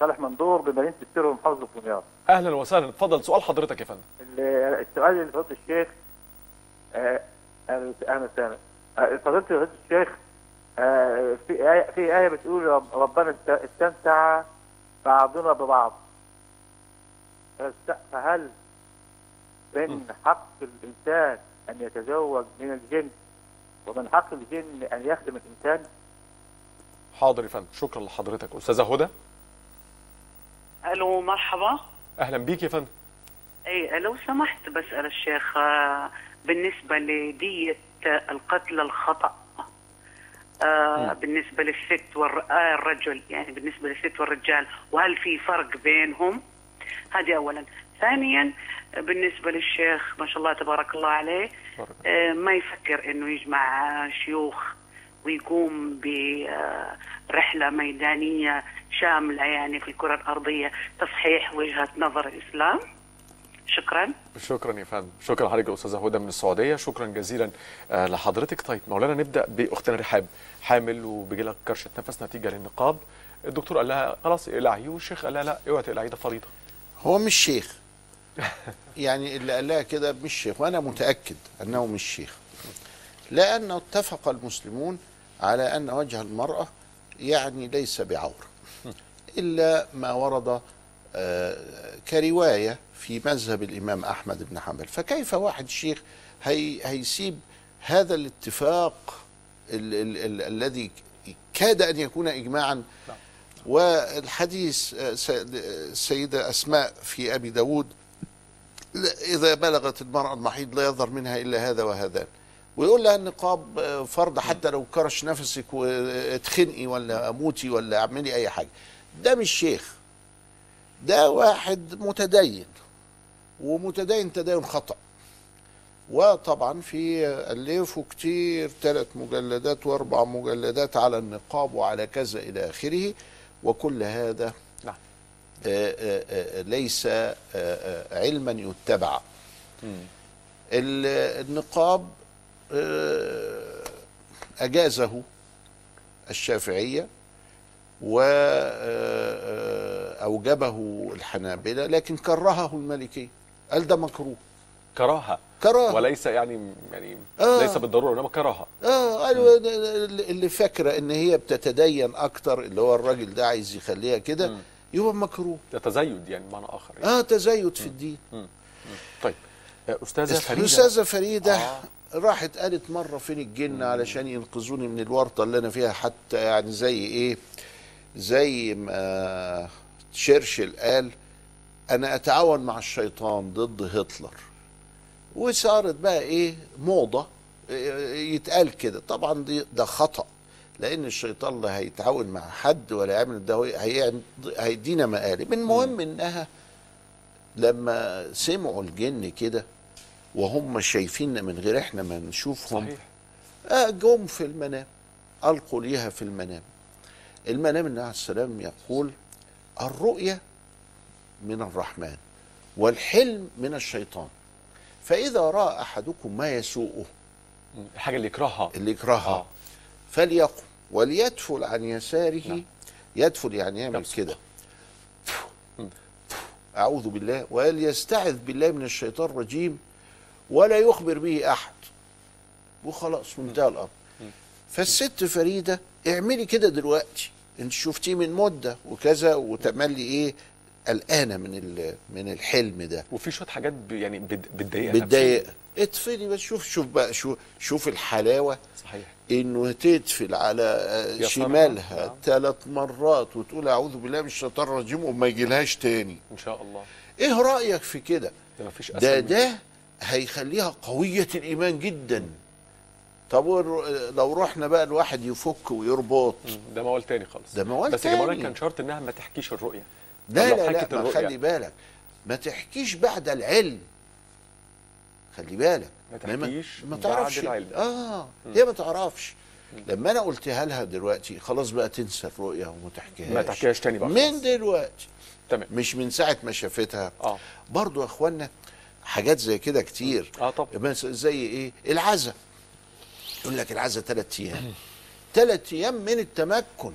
صالح مندور بمدينه السير ومحافظه دمياط أهلا وسهلا. اتفضل. سؤال حضرتك يا فندم. ال- السؤال اللي فضل الشيخ آه، أهلا وسهلا. آه، فضيله فضيله الشيخ آه، في آية في آية بتقول رب- ربنا است- استمتع بعضنا ببعض. فهل من حق الإنسان أن يتزوج من الجن ومن حق الجن أن يخدم الإنسان. حاضر يا فندم. شكرا لحضرتك. أستاذة هدى؟ ألو مرحبا. أهلا بيك يا فندم. اي لو سمحت بسأل الشيخ آه، بالنسبة لدية القتل الخطأ آه بالنسبة للست والرجل يعني بالنسبة للست والرجال وهل في فرق بينهم؟ هذه اولا. ثانيا بالنسبة للشيخ ما شاء الله تبارك الله عليه آه، ما يفكر إنه يجمع شيوخ ويقوم برحلة ميدانية شاملة يعني في الكرة الأرضية تصحيح وجهة نظر الإسلام. شكرا. شكرا يا فندم. شكرا لحضرتك يا أستاذة هدى من السعودية. شكرا جزيلا آه، لحضرتك. طيب مولانا نبدأ بأختنا رحاب حامل وبيجي لك كرشة نفس نتيجة للنقاب. الدكتور قال لها خلاص اقلعيه والشيخ قال لها لا اوعي تقلعيه ده فريضة. هو مش شيخ. يعني اللي قال لها كده مش شيخ وأنا متأكد أنه مش شيخ. لأنه اتفق المسلمون على أن وجه المرأة يعني ليس بعوره إلا ما ورد آه، كرواية في مذهب الإمام أحمد بن حنبل. فكيف واحد شيخ هي هيسيب هذا الاتفاق ال ال ال الذي كاد أن يكون اجماعا؟ والحديث آه، س- السيدة أسماء في أبي داود إذا بلغت المرأة المحيض لا يظهر منها إلا هذا وهذان ويقول لها النقاب فرض حتى لو كرش نفسك واتخنقي ولا أموتي ولا أعملي أي حاجة. ده مش شيخ. ده واحد متدين. ومتدين تدين خطأ. وطبعا في ألفوا كتير ثلاث مجلدات وأربع مجلدات على النقاب وعلى كذا إلى آخره. وكل هذا نعم. آه، آه، آه، ليس آه، آه، علما يتبع. ال- النقاب آه، أجازه الشافعية وأوجبه الحنابلة لكن كرهه المالكية قال ده مكروه. كراهة. كراهة. وليس يعني يعني آه. ليس بالضرورة إنما كراهة. آه أيوة، اللي فاكرة إن هي بتتدين أكتر اللي هو الراجل ده عايز يخليها كده يبقى مكروه. ده تزايد يعني بمعنى آخر يعني. آه تزايد في الدين. طيب. آه، أستاذة فريدة. الاستاذه فريدة آه. راحت قالت مرة فين الجن علشان ينقذوني من الورطة اللي أنا فيها؟ حتى يعني زي إيه؟ زي ما تشرشل قال أنا أتعاون مع الشيطان ضد هتلر. وصارت بقى إيه؟ موضة إيه، يتقال كده. طبعا دي ده خطأ. لأن الشيطان لا هيتعاون مع حد ولا يعمل ده هيدينا مقالب المهم إنها لما سمعوا الجن كده وهم شايفيننا من غير إحنا ما نشوفهم صحيح. آه جم في المنام ألقوا ليها في المنام. المنام النبي عليه السلام يقول الرؤيا من الرحمن والحلم من الشيطان. فإذا رأى أحدكم ما يسوءه الحاجة اللي يكرهها. اللي يكرهها آه. فليقم وليدفل عن يساره. نعم. يدفل يعني يعمل كده. أعوذ بالله. وليستعذ بالله من الشيطان الرجيم. ولا يخبر به أحد. وخلاص منتهى الأمر. فالست فريدة اعملي كده دلوقتي. انت شفتيه من مدة وكذا وتملي إيه؟ قلقانة من من الحلم ده. وفي شوية حاجات يعني بت- بتضايقها بتضايق اطفلي بس شوف شوف بقى شوف شوف الحلاوة. صحيح. إنه تدفل على. شمالها نعم. ثلاث مرات وتقول أعوذ بالله من الشيطان الرجيم وما يجيلهاش تاني. إن شاء الله. إيه رأيك في كده؟ ده ده هيخليها قوية الإيمان جدا. طب لو رحنا بقى الواحد يفك ويربط. ده موال تاني خالص. ده موال بس جماعة تاني. كان شرط إنها ما تحكيش الرؤية. لا لا لا خلي بالك. ما تحكيش بعد العلم. خلي بالك. ما تحكيش؟ ما تعرفش. آه هي ما تعرفش. لما أنا قلتها لها دلوقتي خلاص بقى تنسى الرؤية وما تحكيهاش. ما تحكيهاش تاني بقى من دلوقتي. تمام. مش من ساعة ما شافتها. آه. برضو يا إخوانا حاجات زي كده كتير. آه طبعا زي إيه؟ العزا. يقول لك العزا ثلاث أيام. ثلاث أيام من التمكن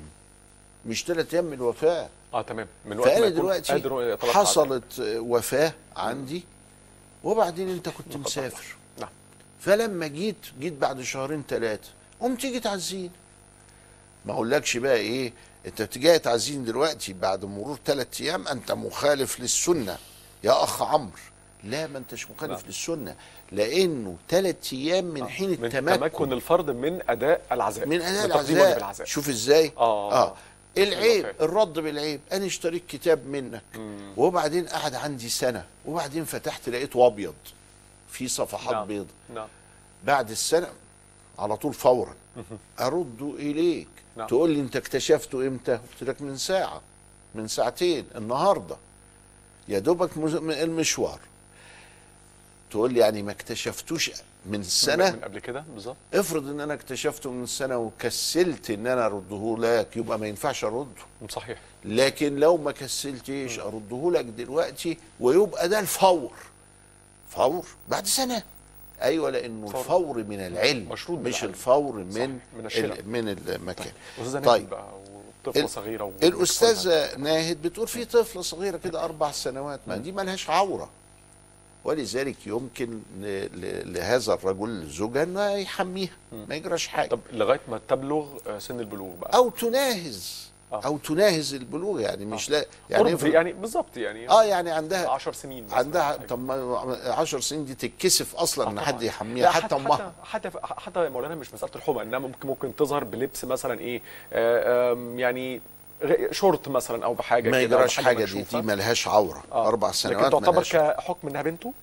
مش ثلاث أيام من الوفاة. آه تمام. من وقت ما فأنا دلوقتي يتلقى حصلت وفاة عندي. وبعدين انت كنت مسافر. نعم. فلما جيت جيت بعد شهرين ثلاثة قمت تيجي تعزيني ما اقولكش بقى إيه انت بتجي تعزيني دلوقتي بعد مرور ثلاث أيام انت مخالف للسنة. يا أخ عمرو لا ما انتش مخالف نعم. للسنة لأنه ثلاث أيام من حين من التمكن. تمكن الفرد من أداء العزاء من أداء العزاء. العزاء شوف إزاي؟ آه. آه. العيب. الرد بالعيب أنا اشتريت كتاب منك مم. وبعدين قعد عندي سنة وبعدين فتحت لقيته أبيض في صفحات نعم. بيض نعم بعد السنة على طول فورا أرد إليك نعم. تقول لي أنت اكتشفته إمتى قلت لك من ساعة من ساعتين النهارده يا دوبك المشوار تقول لي يعني ما اكتشفتوش من سنة من قبل كده بالظبط افرض ان أنا اكتشفته من سنة وكسلت ان أنا ارده لك يبقى ما ينفعش ارده صحيح لكن لو ما كسلتش ارده لك دلوقتي ويبقى ده الفور فور بعد سنة أيوه لأنه فور. الفور من العلم مشروط مش بالعلم. الفور من صحيح. من. ال- من المكان طيب. طيب ال- صغيرة. الأستاذة ناهد بتقول في طفلة صغيرة كده أربع سنوات ما دي مالهاش عورة ولذلك يمكن لهذا الرجل زوجها إنه يحميها ما يجراش حاجة طب لغاية ما تبلغ آه، سن البلوغ بقى أو تناهز آه. أو تناهز البلوغ يعني مش لا يعني يعني افرض- يعني بالظبط يعني آه يعني عندها 10 سنين مثلاً. عندها. طب ما 10 سنين دي تتكسف أصلا آه إن. حد يحميها لا، حتى أمها حتى حتى حتى يا مولانا مش مسألة الحمى إنها ممكن ممكن تظهر بلبس مثلا إيه آه، يعني شورت مثلا أو بحاجة ما يجراش حاجة دي مكشوفة. دي ملهاش عورة آه. أربع لكن سنوات تعتبر ملهاش كحكم إنها بنته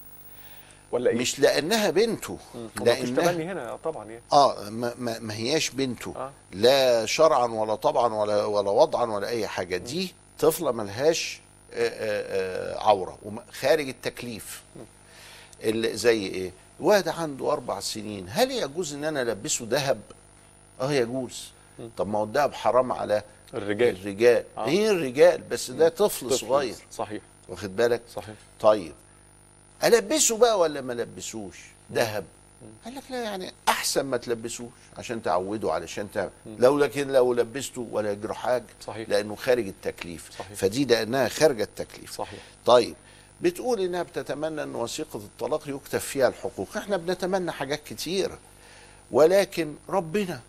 ولا إيه؟ مش لأنها بنته لأنها هنا طبعا يعني. آه ما, ما, ما هياش بنته. آه. لا شرعا ولا طبعا ولا ولا وضعا ولا أي حاجة. دي طفلة ملهاش آه، آه، آه، عورة وم- خارج التكليف. اللي زي إيه؟ واحد عنده أربع سنين. هل يجوز إن أنا ألبسه ذهب؟ آه يجوز. طب ما هو الذهب حرام على الرجال. الرجال. آه. إيه الرجال بس ده طفل, طفل. صغير. صحيح. واخد بالك؟ صحيح. طيب. ألبسه بقى ولا ما البسوش ذهب. قال لك لا يعني أحسن ما تلبسوش عشان تعوده علشان تعمل لو لكن لو لبسته ولا يجرى حاجة صحيح. لأنه خارج التكليف. صحيح. فدي لأنها خارج التكليف. صحيح. طيب. بتقول إنها بتتمنى إن وثيقة الطلاق يكتب فيها الحقوق. إحنا بنتمنى حاجات كتيرة. ولكن ربنا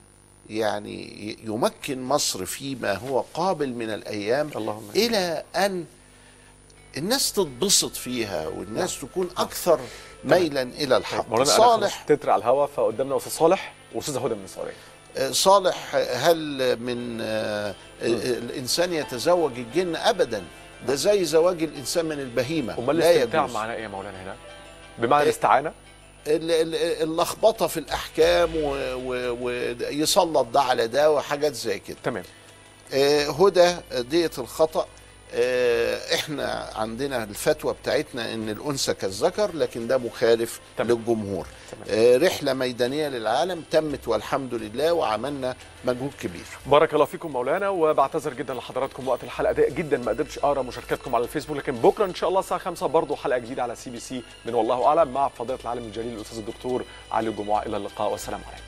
يعني يمكن مصر فيما هو قابل من الأيام اللهم إلى أن الناس تتبسط فيها والناس تكون أكثر ميلا إلى الحق. مولانا صالح صالح تتر على الهواء فقدامنا أستاذ صالح واستاذه هدى من السعوديه آه، صالح هل من آه، الإنسان يتزوج الجن ابدا؟ ده زي زواج الإنسان من البهيمة. أمال لا الاستمتاع معناه إيه يا مولانا هنا؟ بمعنى إيه؟ الاستعانة؟ ال- ال- اللخبطة في الأحكام ويسلط ده على ده وحاجات زي كده. تمام. آه، هدى دية الخطأ. آه، إحنا عندنا الفتوى بتاعتنا إن الأنثى كالذكر لكن ده مخالف تمام. للجمهور. آه، رحلة ميدانية للعالم تمت والحمد لله وعملنا مجهود كبير. بارك الله فيكم مولانا وبعتذر جدا لحضراتكم وقت الحلقة ضيق جدا ما قدرتش أقرأ مشاركاتكم على الفيسبوك لكن بكرة إن شاء الله الساعة 5 برضه حلقة جديدة على سي بي سي من والله أعلم مع فضيلة العالم الجليل الأستاذ الدكتور علي جمعة إلى اللقاء والسلام عليكم.